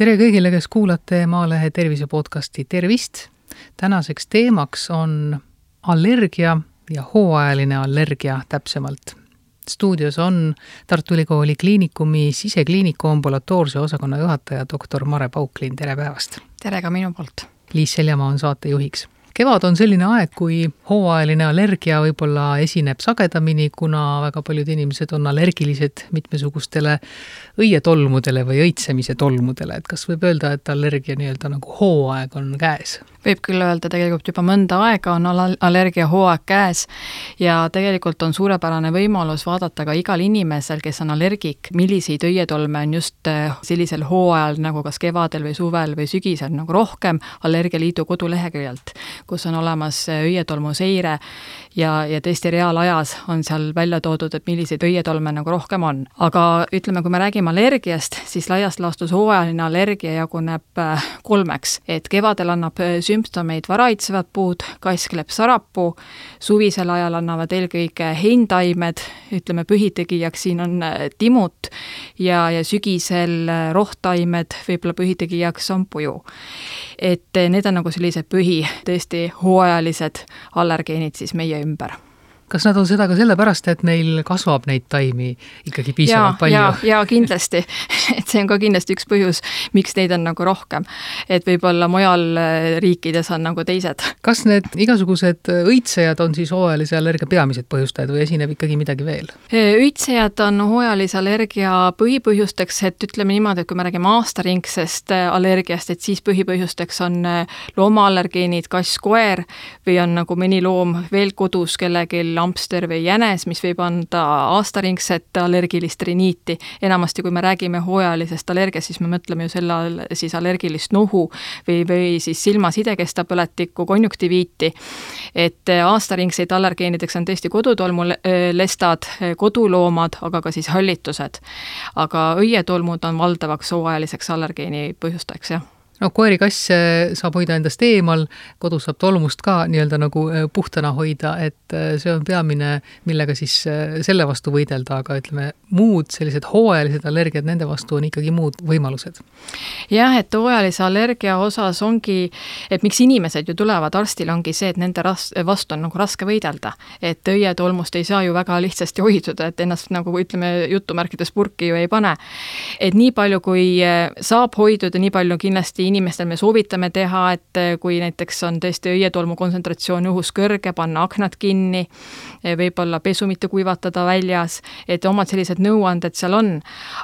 tere kõigile, kes kuulate Maalehe tervise podcasti, tervist! tänaseks teemaks on allergia ja hooajaline allergia täpsemalt. stuudios on Tartu Ülikooli Kliinikumi sisekliiniku ambulatoorse osakonna juhataja doktor Mare Pauklin, tere päevast! tere ka minu poolt! Liis Seljamaa on saatejuhiks kevad on selline aeg, kui hooajaline allergia võib-olla esineb sagedamini, kuna väga paljud inimesed on allergilised mitmesugustele õietolmudele või õitsemise tolmudele, et kas võib öelda, et allergia nii-öelda nagu hooaeg on käes? võib küll öelda, tegelikult juba mõnda aega on allergiahooaeg käes ja tegelikult on suurepärane võimalus vaadata ka igal inimesel, kes on allergik, milliseid õietolme on just eh, sellisel hooajal, nagu kas kevadel või suvel või sügisel nagu rohkem Allergialiidu koduleheküljelt, kus on olemas eh, õietolmu seire ja, ja tõesti reaalajas on seal välja toodud, et milliseid õietolme nagu rohkem on. aga ütleme, kui me räägime allergiast, siis laias laastus hooajaline allergia jaguneb äh, kolmeks, et kevadel annab äh, sümptomeid varaitsevad puud, kaskleb sarapuu, suvisel ajal annavad eelkõige heintaimed, ütleme pühitegijaks siin on äh, timut ja, ja sügisel rohtaimed, võib-olla pühitegijaks on puju. et need on nagu sellised põhi, tõesti hooajalised allergeenid siis meie ümber kas nad on seda ka sellepärast, et meil kasvab neid taimi ikkagi piisavalt ja, palju? ja kindlasti et see on ka kindlasti üks põhjus, miks neid on nagu rohkem. et võib-olla mujal äh, riikides on nagu teised. kas need igasugused õitsejad on siis hooajalise allergia peamised põhjustajad või esineb ikkagi midagi veel? õitsejad on hooajalise allergia põhipõhjusteks, et ütleme niimoodi, et kui me räägime aastaringsest äh, allergiast, et siis põhipõhjusteks on äh, loomaallergeenid, kass, koer või on nagu mõni loom veel kodus kellelgi hamster või jänes, mis võib anda aastaringset allergilist riniiti. enamasti, kui me räägime hooajalisest allergiast, siis me mõtleme ju selle all siis allergilist nohu või, või siis silmasidekesta põletikku, konjunktiviiti. et aastaringseid allergeenideks on tõesti kodutolmulestad, koduloomad, aga ka siis hallitused. aga õietolmud on valdavaks hooajaliseks allergeeni põhjustajaks, jah no koeri-kasse saab hoida endast eemal, kodus saab tolmust ka nii-öelda nagu äh, puhtana hoida, et äh, see on peamine, millega siis äh, selle vastu võidelda, aga ütleme, muud sellised hooajalised allergiad, nende vastu on ikkagi muud võimalused. jah, et hooajalise allergia osas ongi, et miks inimesed ju tulevad arstile, ongi see, et nende ras-, vastu on nagu raske võidelda. et õietolmust ei saa ju väga lihtsasti hoiduda, et ennast nagu ütleme, jutumärkides purki ju ei pane. et nii palju, kui saab hoiduda, nii palju kindlasti inimestel me soovitame teha, et eh, kui näiteks on tõesti õietolmu kontsentratsioon õhus kõrge, panna aknad kinni, eh, võib-olla pesu mitte kuivatada väljas, et omad sellised nõuanded seal on.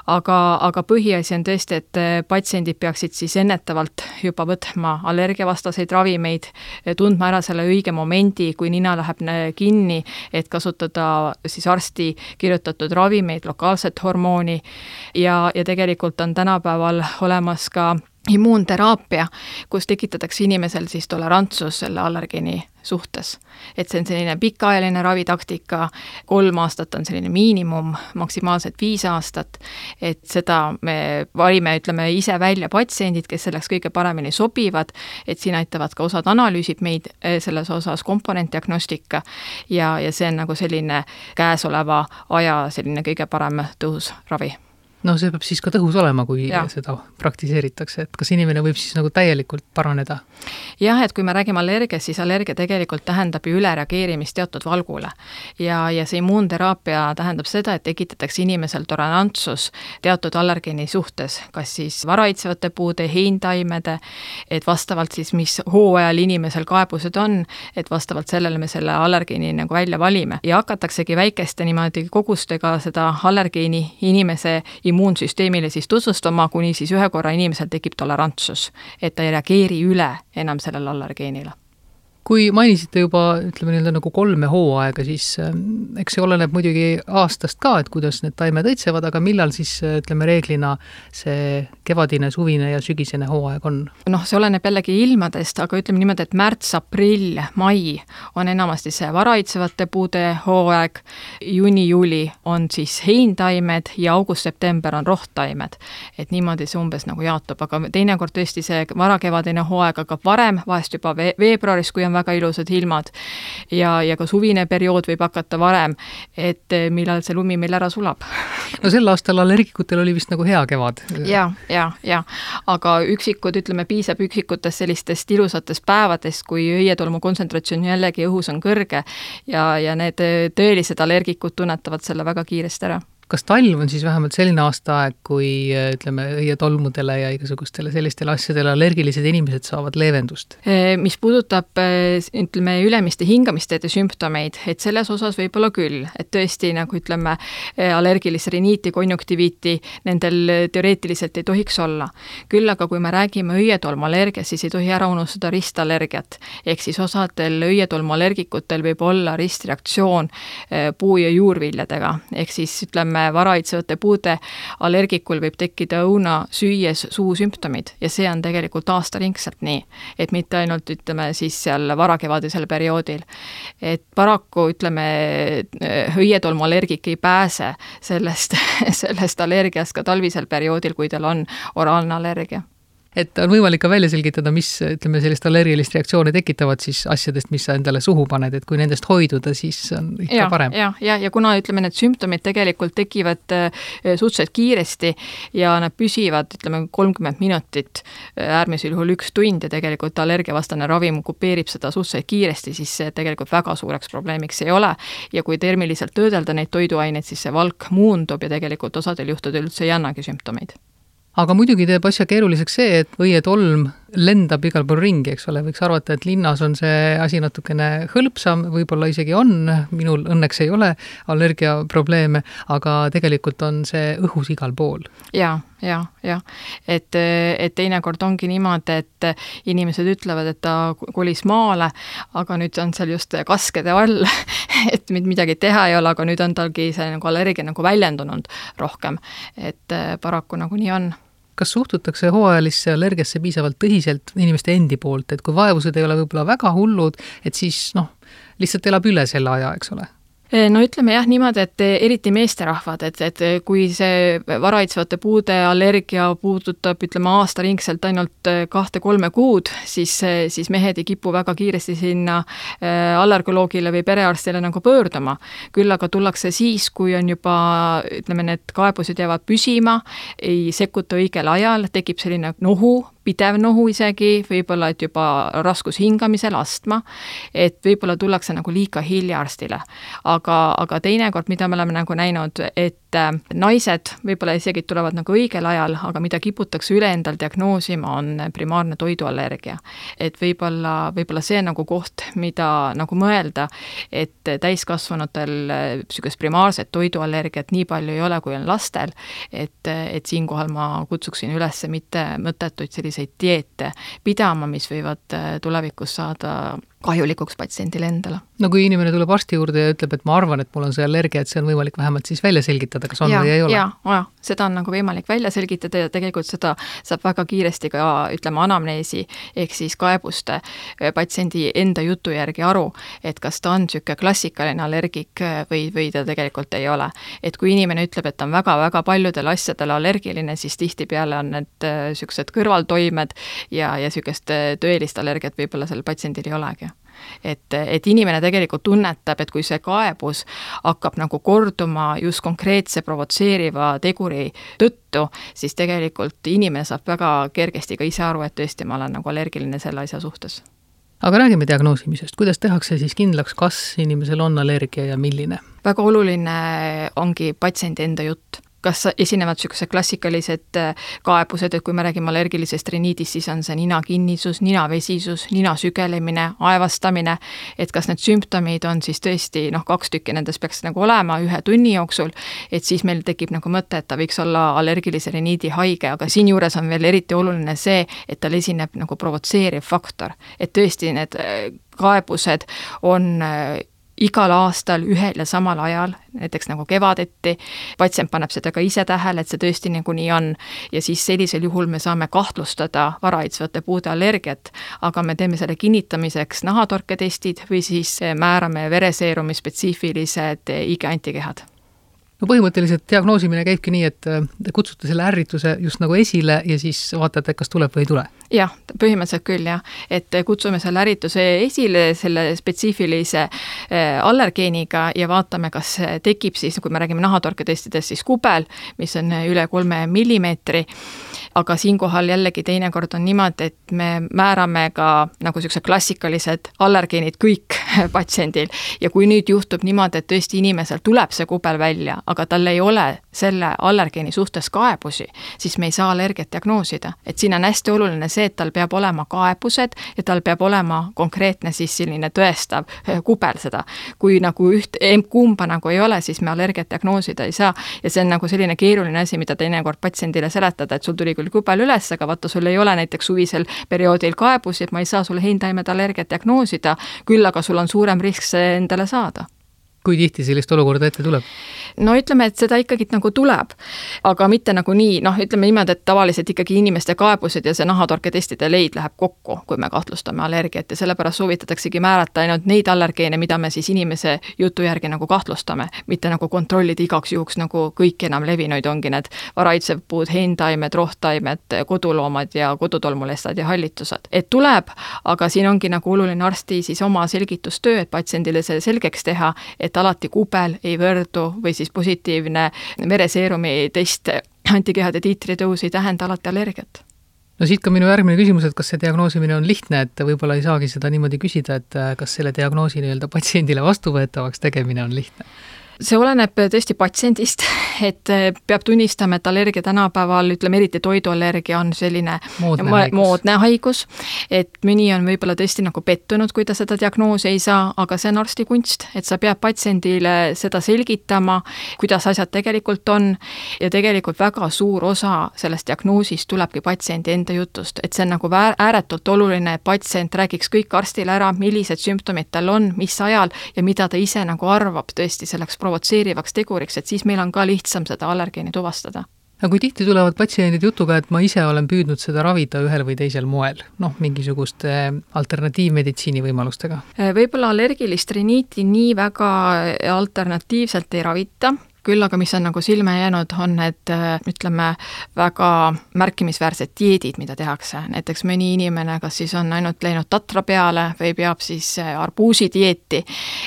aga, aga põhiasi on tõesti, et eh, patsiendid peaksid siis ennetavalt juba võtma allergiavastaseid ravimeid, tundma ära selle õige momendi, kui nina läheb kinni, et kasutada siis arsti kirjutatud ravimeid, lokaalset hormooni ja, ja tegelikult on tänapäeval olemas ka immuunteraapia, kus tekitatakse inimesel siis tolerantsus selle allergeeni suhtes. et see on selline pikaajaline ravitaktika, kolm aastat on selline miinimum, maksimaalselt viis aastat, et seda me valime, ütleme ise välja patsiendid, kes selleks kõige paremini sobivad, et siin aitavad ka osad analüüsid meid eh, selles osas, komponentdiagnostika, ja, ja see on nagu selline käesoleva aja selline kõige parem tõhus ravi no see peab siis ka tõhus olema, kui ja. seda praktiseeritakse, et kas inimene võib siis nagu täielikult paraneda? jah, et kui me räägime allergiast, siis allergia tegelikult tähendab ju ülereageerimist teatud valgule. ja, ja see immuunteraapia tähendab seda, et tekitatakse inimesel tolerantsus teatud allergeeni suhtes, kas siis varaitsevate puude, heintaimede, et vastavalt siis, mis hooajal inimesel kaebused on, et vastavalt sellele me selle allergeeni nagu välja valime ja hakataksegi väikeste niimoodi kogustega seda allergeeni inimese immuunsüsteemi immuunsüsteemile siis tutvustama, kuni siis ühe korra inimesel tekib tolerantsus, et ta ei reageeri üle enam sellele allergeenile kui mainisite juba, ütleme nii-öelda nagu kolme hooaega, siis ähm, eks see oleneb muidugi aastast ka, et kuidas need taimed õitsevad, aga millal siis ütleme reeglina see kevadine, suvine ja sügisene hooaeg on? noh, see oleneb jällegi ilmadest, aga ütleme niimoodi, et märts, aprill, mai on enamasti see varaitsevate puude hooaeg, juuni-juuli on siis heintaimed ja august-september on rohttaimed. et niimoodi see umbes nagu jaotub, aga teinekord tõesti see varakevadine hooaeg hakkab varem, vahest juba veebruaris, kui on väga ilusad ilmad. ja, ja ka suvine periood võib hakata varem, et eh, millal see lumi meil ära sulab. no sel aastal allergikutel oli vist nagu hea kevad. ja, ja, ja aga üksikud, ütleme, piisab üksikutest sellistest ilusatest päevadest, kui õietolmu kontsentratsioon jällegi õhus on kõrge ja, ja need tõelised allergikud tunnetavad selle väga kiiresti ära kas talv on siis vähemalt selline aastaaeg, kui ütleme, õietolmudele ja igasugustele sellistele asjadele allergilised inimesed saavad leevendust? Mis puudutab ütleme, ülemiste hingamisteede sümptomeid, et selles osas võib-olla küll, et tõesti nagu ütleme, allergilist riniiti, konjunktiviiti nendel teoreetiliselt ei tohiks olla. küll aga kui me räägime õietolmuallergiast, siis ei tohi ära unustada ristallergiat. ehk siis osadel õietolmuallergikutel võib olla ristreaktsioon puu- ja juurviljadega, ehk siis ütleme, ütleme, varaitsevate puude allergikul võib tekkida õuna süües suusümptomid ja see on tegelikult aastaringselt nii. et mitte ainult, ütleme siis seal varakevadisel perioodil. et paraku ütleme, õietolmuallergik ei pääse sellest, sellest allergiast ka talvisel perioodil, kui tal on oraalne allergia et on võimalik ka välja selgitada, mis ütleme, sellist allergilist reaktsiooni tekitavad siis asjadest, mis sa endale suhu paned, et kui nendest hoiduda, siis on ikka ja, parem. ja, ja, ja kuna ütleme, need sümptomid tegelikult tekivad äh, suhteliselt kiiresti ja nad püsivad, ütleme, kolmkümmend minutit, äh, äärmisel juhul üks tund ja tegelikult allergiavastane ravim kupeerib seda suhteliselt kiiresti, siis see tegelikult väga suureks probleemiks ei ole. ja kui termiliselt töödelda neid toiduaineid, siis see valk muundub ja tegelikult osadel juhtudel üldse ei annagi sümptomeid aga muidugi teeb asja keeruliseks see, et õietolm lendab igal pool ringi, eks ole, võiks arvata, et linnas on see asi natukene hõlpsam, võib-olla isegi on, minul õnneks ei ole allergiaprobleeme, aga tegelikult on see õhus igal pool ja,. jaa, jaa, jah. et, et teinekord ongi niimoodi, et inimesed ütlevad, et ta kolis maale, aga nüüd on seal just kaskede all et midagi teha ei ole, aga nüüd on talgi see nagu allergia nagu väljendunud rohkem. et paraku nagu nii on kas suhtutakse hooajalisse allergiasse piisavalt tõsiselt inimeste endi poolt, et kui vaevused ei ole võib-olla väga hullud, et siis noh, lihtsalt elab üle selle aja, eks ole? No ütleme jah niimoodi, et eriti meesterahvad, et, et kui see varaitsevate puude allergia puudutab, ütleme aastaringselt ainult kahte-kolme kuud, siis, siis mehed ei kipu väga kiiresti sinna allergoloogile või perearstile nagu pöörduma. küll aga tullakse siis, kui on juba ütleme, need kaebused jäävad püsima, ei sekkuta õigel ajal, tekib selline nohu, pidev nohu isegi, võib-olla et juba raskus hingamisel, astma, et võib-olla tullakse nagu liiga hilja arstile. aga, aga teinekord, mida me oleme nagu näinud, et äh, naised võib-olla isegi tulevad nagu õigel ajal, aga mida kiputakse üle endal diagnoosima, on primaarne toiduallergia. et võib-olla, võib-olla see on nagu koht, mida nagu mõelda, et täiskasvanutel niisugust äh, primaarset toiduallergiat nii palju ei ole, kui on lastel, et, et siinkohal ma kutsuksin üles mitte mõttetuid selliseid selliseid dieete pidama, mis võivad äh, tulevikus saada kahjulikuks patsiendile endale. no kui inimene tuleb arsti juurde ja ütleb, et ma arvan, et mul on see allergia, et see on võimalik vähemalt siis välja selgitada, kas on ja, või ei ole? jaa, seda on nagu võimalik välja selgitada ja tegelikult seda saab väga kiiresti ka ütleme, anamneesi ehk siis kaebuste äh, patsiendi enda jutu järgi aru, et kas ta on niisugune klassikaline allergik äh, või, või ta tegelikult ei ole. et kui inimene ütleb, et ta on väga-väga paljudele asjadele allergiline, siis tihtipeale on need niisugused kõrvaltoimed ja, ja niisugust tõelist allergiat võib-olla sellel patsiendil ei olegi et, et inimene tegelikult tunnetab, et kui see kaebus hakkab nagu korduma just konkreetse provotseeriva teguri tõttu, siis tegelikult inimene saab väga kergesti ka ise aru, et tõesti, ma olen nagu allergiline selle asja suhtes. Aga räägime diagnoosimisest, kuidas tehakse siis kindlaks, kas inimesel on allergia ja milline? väga oluline ongi patsiendi enda jutt kas esinevad niisugused klassikalised äh, kaebused, et kui me räägime allergilisest riniidist, siis on see ninakinnisus, ninavesisus, nina sügelemine, aevastamine, et kas need sümptomid on siis tõesti noh, kaks tükki nendest peaks nagu olema ühe tunni jooksul, et siis meil tekib nagu mõte, et ta võiks olla allergilise riniidi haige, aga siinjuures on veel eriti oluline see, et tal esineb nagu provotseeriv faktor. et tõesti, need äh, kaebused on äh, igal aastal ühel ja samal ajal, näiteks nagu kevadeti, patsient paneb seda ka ise tähele, et see tõesti nagu nii on, ja siis sellisel juhul me saame kahtlustada varaitsevate puude allergiat, aga me teeme selle kinnitamiseks nahatorketestid või siis määrame vereseerumi spetsiifilised IG antikehad no põhimõtteliselt diagnoosimine käibki nii, et äh, te kutsute selle ärrituse just nagu esile ja siis vaatate, kas tuleb või ei tule? jah, põhimõtteliselt küll jah, et kutsume selle ärrituse esile selle spetsiifilise äh, allergeeniga ja vaatame, kas tekib siis, kui me räägime nahatorketestidest, siis kubel, mis on üle kolme millimeetri, aga siinkohal jällegi teinekord on niimoodi, et me määrame ka nagu niisugused klassikalised allergeenid kõik patsiendil. Ja kui nüüd juhtub niimoodi, et tõesti inimesel tuleb see kubel välja, aga tal ei ole selle allergeeni suhtes kaebusi, siis me ei saa allergiat diagnoosida. et siin on hästi oluline see, et tal peab olema kaebused ja tal peab olema konkreetne siis selline tõestav eh, kubel seda. kui nagu üht, kumba nagu ei ole, siis me allergiat diagnoosida ei saa ja see on nagu selline keeruline asi, mida teinekord patsiendile seletada, et sul tuli küll kubel üles, aga vaata, sul ei ole näiteks suvisel perioodil kaebusi, et ma ei saa sulle heintaimede allergiat diagnoosida, küll aga sul on suurem risk see endale saada kui tihti sellist olukorda ette tuleb? no ütleme, et seda ikkagi nagu tuleb, aga mitte nagu nii, noh, ütleme niimoodi, et tavaliselt ikkagi inimeste kaebused ja see nahatorketestide leid läheb kokku, kui me kahtlustame allergiat ja sellepärast soovitataksegi määrata ainult neid allergeene, mida me siis inimese jutu järgi nagu kahtlustame, mitte nagu kontrollida igaks juhuks nagu kõik enam levinuid, ongi need varaitsepuud, heintaimed, rohtaimed, koduloomad ja kodutolmulestad ja hallitused. et tuleb, aga siin ongi nagu oluline arsti siis oma selgitustöö, et patsiendile see selgeks teha, et alati kubel ei võrdu või siis positiivne vereseerumi test antikehade tiitri tõus ei tähenda alati allergiat no siit ka minu järgmine küsimus, et kas see diagnoosimine on lihtne, et võib-olla ei saagi seda niimoodi küsida, et kas selle diagnoosi nii-öelda patsiendile vastuvõetavaks tegemine on lihtne? See oleneb tõesti patsiendist, et eh, peab tunnistama, et allergia tänapäeval, ütleme eriti toiduallergia on selline moodne haigus, moodne haigus, et mõni on võib-olla tõesti nagu pettunud, kui ta seda diagnoosi ei saa, aga see on arsti kunst, et sa pead patsiendile seda selgitama, kuidas asjad tegelikult on. Ja tegelikult väga suur osa sellest diagnoosist tulebki patsiendi enda jutust, et see on nagu ääretult oluline, et patsient räägiks kõik arstile ära, millised sümptomid tal on, mis ajal ja mida ta ise nagu arvab tõesti selleks provotseerivaks teguriks, et siis meil on ka lihtsam seda allergeeni tuvastada aga kui tihti tulevad patsiendid jutuga, et ma ise olen püüdnud seda ravida ühel või teisel moel, noh, mingisuguste alternatiivmeditsiini võimalustega? võib-olla allergilist riniiti nii väga alternatiivselt ei ravita, küll aga mis on nagu silma jäänud, on need ütleme, väga märkimisväärsed dieedid, mida tehakse, näiteks mõni inimene kas siis on ainult läinud tatra peale või peab siis arbuusidieeti,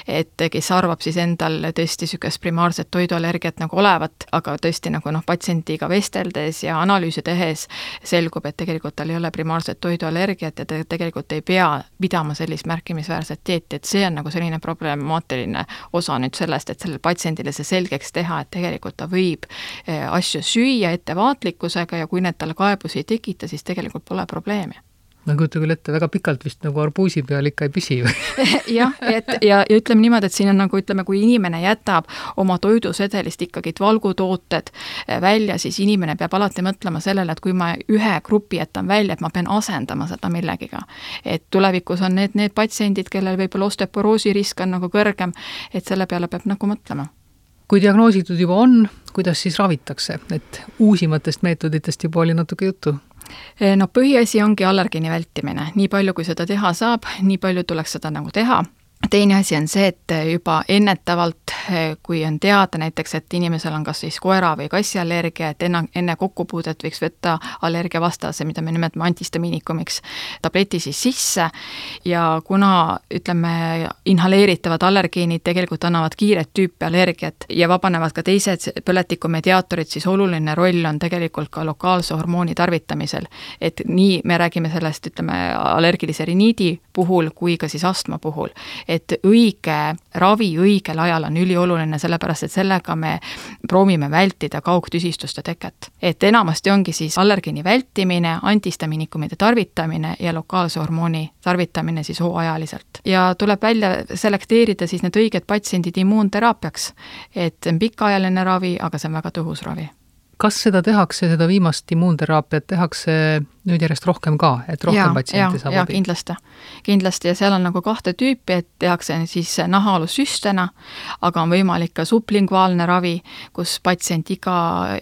et kes arvab siis endal tõesti niisugust primaarset toiduallergiat nagu olevat, aga tõesti nagu noh, patsiendiga vesteldes ja analüüse tehes selgub, et tegelikult tal ei ole primaarset toiduallergiat ja ta tegelikult ei pea pidama sellist märkimisväärset dieeti, et see on nagu selline problemaatiline osa nüüd sellest, et sellele patsiendile see selgeks teha, teha, et tegelikult ta võib eh, asju süüa ettevaatlikkusega ja kui need talle kaebusi ei tekita, siis tegelikult pole probleemi. Ma ei kujuta küll ette, väga pikalt vist nagu arbuusi peal ikka ei püsi või? Jah, et ja, ja ütleme niimoodi, et siin on nagu ütleme, kui inimene jätab oma toidusedelist ikkagi valgutooted eh, välja, siis inimene peab alati mõtlema sellele, et kui ma ühe grupi jätan välja, et ma pean asendama seda millegiga. et tulevikus on need, need patsiendid, kellel võib-olla osteoporoosi risk on nagu kõrgem, et selle peale peab nagu mõtlema kui diagnoositud juba on, kuidas siis ravitakse, et uusimatest meetoditest juba oli natuke juttu? no põhiasi ongi allergeeni vältimine, nii palju, kui seda teha saab, nii palju tuleks seda nagu teha teine asi on see, et juba ennetavalt, kui on teada näiteks, et inimesel on kas siis koera- või kassiallergia, et enne, enne kokkupuudet võiks võtta allergiavastase, mida me nimetame antistamiinikumiks, tableti siis sisse ja kuna ütleme, inhaleeritavad allergeenid tegelikult annavad kiiret tüüpi allergiat ja vabanevad ka teised põletikumediaatorid, siis oluline roll on tegelikult ka lokaalse hormooni tarvitamisel. et nii me räägime sellest, ütleme, allergilise riniidi puhul kui ka siis astma puhul et õige ravi õigel ajal on ülioluline, sellepärast et sellega me proovime vältida kaugtüsistuste teket. et enamasti ongi siis allergeeni vältimine, antistamiinikumide tarvitamine ja lokaalse hormooni tarvitamine siis hooajaliselt. ja tuleb välja selekteerida siis need õiged patsiendid immuunteraapiaks. et see on pikaajaline ravi, aga see on väga tõhus ravi kas seda tehakse, seda viimast immuunteraapiat tehakse nüüd järjest rohkem ka, et rohkem ja, patsiente saab abi? kindlasti, kindlasti. Ja seal on nagu kahte tüüpi, et tehakse siis nahaalussüstena, aga on võimalik ka sublinguaalne ravi, kus patsient iga,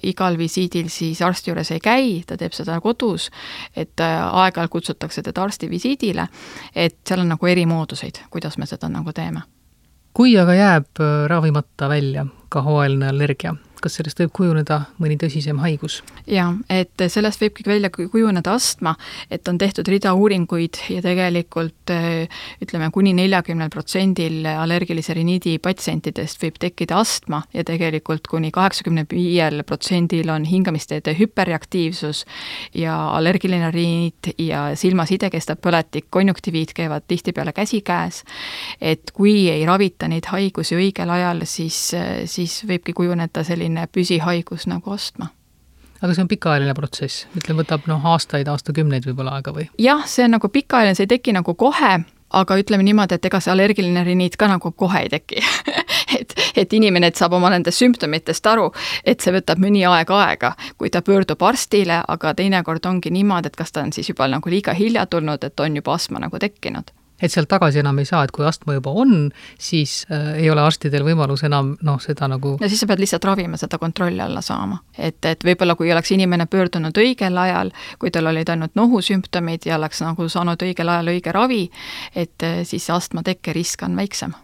igal visiidil siis arsti juures ei käi, ta teeb seda kodus, et äh, aeg-ajalt kutsutakse teda arstivisiidile, et seal on nagu eri mooduseid, kuidas me seda nagu teeme. Kui aga jääb ravimata välja ka hooajaline allergia, kas sellest võib kujuneda mõni tõsisem haigus? jaa, et sellest võibki välja kujuneda astma, et on tehtud rida uuringuid ja tegelikult ütleme, kuni neljakümnel protsendil allergilise riniidi patsientidest võib tekkida astma ja tegelikult kuni kaheksakümne viiel protsendil on hingamisteede hüperreaktiivsus ja allergiline riniit ja silmaside kestab põletik, konjunktiviit käivad tihtipeale käsikäes, et kui ei ravita neid haigusi õigel ajal, siis, siis võibki kujuneda selline selline püsihaigus nagu astma aga see on pikaajaline protsess, ütleme, võtab noh, aastaid, aastakümneid võib-olla aega või? jah, see on nagu pikaajaline, see ei teki nagu kohe, aga ütleme niimoodi, et ega see allergiline riniit ka nagu kohe ei teki. Et, et inimene et saab oma nendest sümptomitest aru, et see võtab mõni aeg aega, kui ta pöördub arstile, aga teinekord ongi niimoodi, et kas ta on siis juba nagu liiga hilja tulnud, et on juba astma nagu tekkinud et sealt tagasi enam ei saa, et kui astma juba on, siis äh, ei ole arstidel võimalus enam noh, seda nagu no siis sa pead lihtsalt ravima, seda kontrolli alla saama. et, et võib-olla kui oleks inimene pöördunud õigel ajal, kui tal olid ainult nohusümptomid ja oleks nagu saanud õigel ajal õige ravi, et äh, siis astma tekkerisk on väiksem.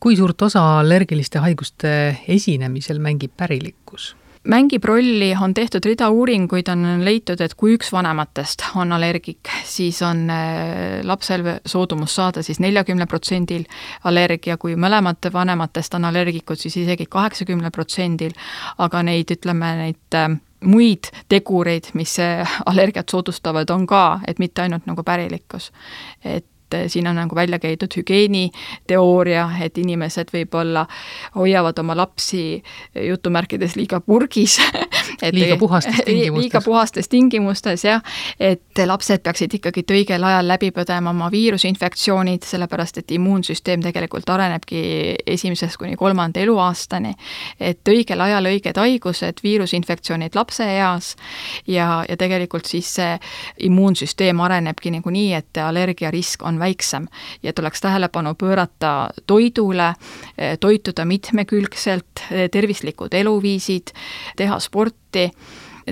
kui suurt osa allergiliste haiguste esinemisel mängib pärilikkus? Mängib rolli, on tehtud rida uuringuid, on leitud, et kui üks vanematest on allergik, siis on äh, lapsel soodumus saada siis neljakümne protsendil allergia, kui mõlemad vanematest on allergikud, siis isegi kaheksakümnel protsendil, aga neid, ütleme, neid äh, muid tegureid, mis allergiat soodustavad, on ka, et mitte ainult nagu pärilikkus. et et eh, siin on nagu välja käidud hügieeniteooria, et inimesed võib-olla hoiavad oma lapsi jutumärkides liiga purgis et liiga puhastes tingimustes. liiga puhastes tingimustes, jah, et lapsed peaksid ikkagi õigel ajal läbi põdema oma viirusinfektsioonid, sellepärast et immuunsüsteem tegelikult arenebki esimesest kuni kolmanda eluaastani. et õigel ajal õiged haigused, viirusinfektsioonid lapseeas ja, ja tegelikult siis see immuunsüsteem arenebki niikuinii, et allergiarisk on on väiksem ja tuleks tähelepanu pöörata toidule, toituda mitmekülgselt, tervislikud eluviisid, teha sporti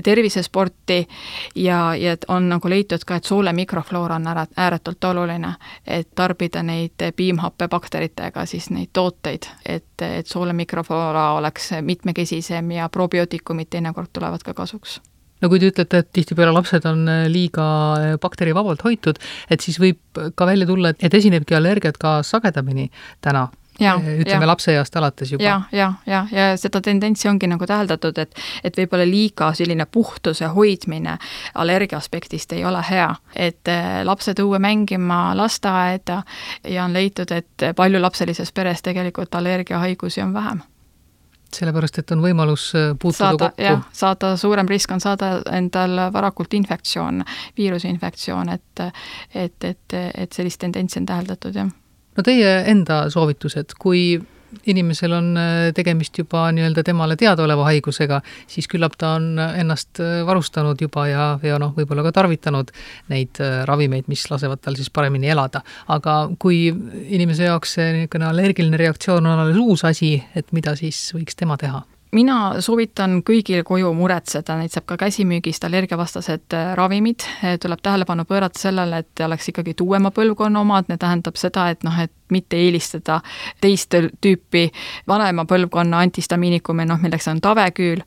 tervisesporti ja, ja on nagu leitud ka, et soole mikrofloora on ära, ääretult oluline, et tarbida neid piimhappebakteritega siis neid tooteid, et, et soole mikrofloora oleks mitmekesisem ja probiootikumid teinekord tulevad ka kasuks no kui te ütlete, et tihtipeale lapsed on äh, liiga äh, bakterivabalt hoitud, et siis võib ka välja tulla, et esinebki allergiat ka sagedamini täna Ja, äh, ütleme lapseeast alates juba. jah, jah, jah, ja seda tendentsi ongi nagu täheldatud, et et võib-olla liiga selline puhtuse hoidmine allergia aspektist ei ole hea. et lapsed õue mängima lasteaeda ja on leitud, et paljulapselises peres tegelikult allergiahaigusi on vähem sellepärast, et on võimalus äh, puutuda saada, kokku. saada, suurem risk on saada endal varakult infektsioon, viirusinfektsioon, et et, et, et sellist tendentsi on täheldatud, jah. no teie enda soovitused, kui inimesel on äh, tegemist juba nii-öelda temale teadaoleva haigusega, siis küllap ta on ennast äh, varustanud juba ja, ja noh, võib-olla ka tarvitanud neid äh, ravimeid, mis lasevad tal siis paremini elada. aga kui inimese jaoks see niisugune allergiline reaktsioon on alles uus asi, et mida siis võiks tema teha? Mina soovitan kõigil koju muretseda, neid saab ka käsimüügist, allergiavastased äh, ravimid, äh, tuleb tähelepanu pöörata sellele, et oleks ikkagi uuema põlvkonna omad, see tähendab seda, et noh, et mitte eelistada teist tüüpi vanema põlvkonna antistamiinikume, noh milleks on taveküül,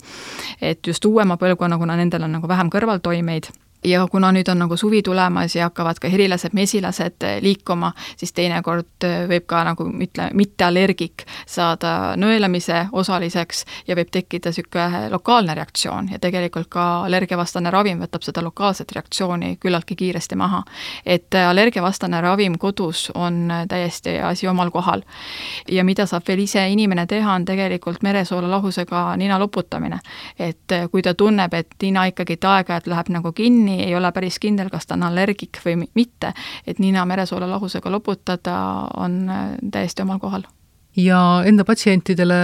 et just uuema põlvkonna, kuna nendel on nagu vähem kõrvaltoimeid ja kuna nüüd on nagu suvi tulemas ja hakkavad ka herilased, mesilased eh, liikuma, siis teinekord eh, võib ka nagu ütle, mitteallergik saada nõelamise osaliseks ja võib tekkida niisugune lokaalne reaktsioon ja tegelikult ka allergiavastane ravim võtab seda lokaalset reaktsiooni küllaltki kiiresti maha. et eh, allergiavastane ravim kodus on täiesti asi omal kohal. ja mida saab veel ise inimene teha, on tegelikult meresoola lahusega nina loputamine. et kui ta tunneb, et nina ikkagi aeg-ajalt läheb nagu kinni, seni ei ole päris kindel, kas ta on allergik või mitte, et nina meresoola lahusega loputada on äh, täiesti omal kohal ja enda patsientidele,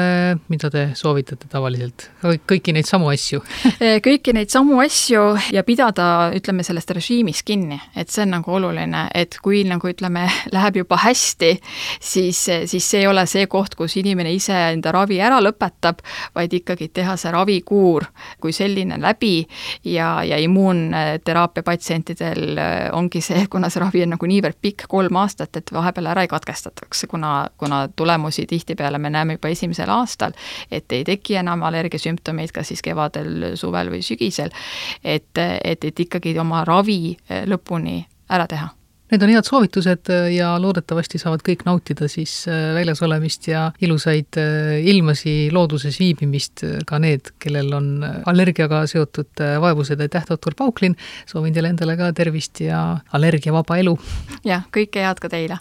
mida te soovitate tavaliselt, kõiki neid samu asju. Kõiki neid samu asju ja pidada, ütleme, sellest režiimist kinni, et see on nagu oluline, et kui nagu ütleme, läheb juba hästi, siis, siis see ei ole see koht, kus inimene ise enda ravi ära lõpetab, vaid ikkagi teha see ravikuur kui selline läbi ja, ja immuunteraapia patsientidel ongi see, kuna see ravi on nagu niivõrd pikk, kolm aastat, et vahepeal ära ei katkestataks, kuna, kuna tulemusi tulemusi tihtipeale me näeme juba esimesel aastal, et ei teki enam allergiasümptomeid, kas siis kevadel, suvel või sügisel, et, et, et ikkagi oma ravi lõpuni ära teha Need on head soovitused äh, ja loodetavasti saavad kõik nautida siis äh, väljas olemist ja ilusaid ilmasi, looduses viibimist, ka need, kellel on allergiaga seotud vaevused. aitäh, doktor Pauklin, soovin teile endale ka tervist ja allergiavaba elu! jah, kõike head ka teile!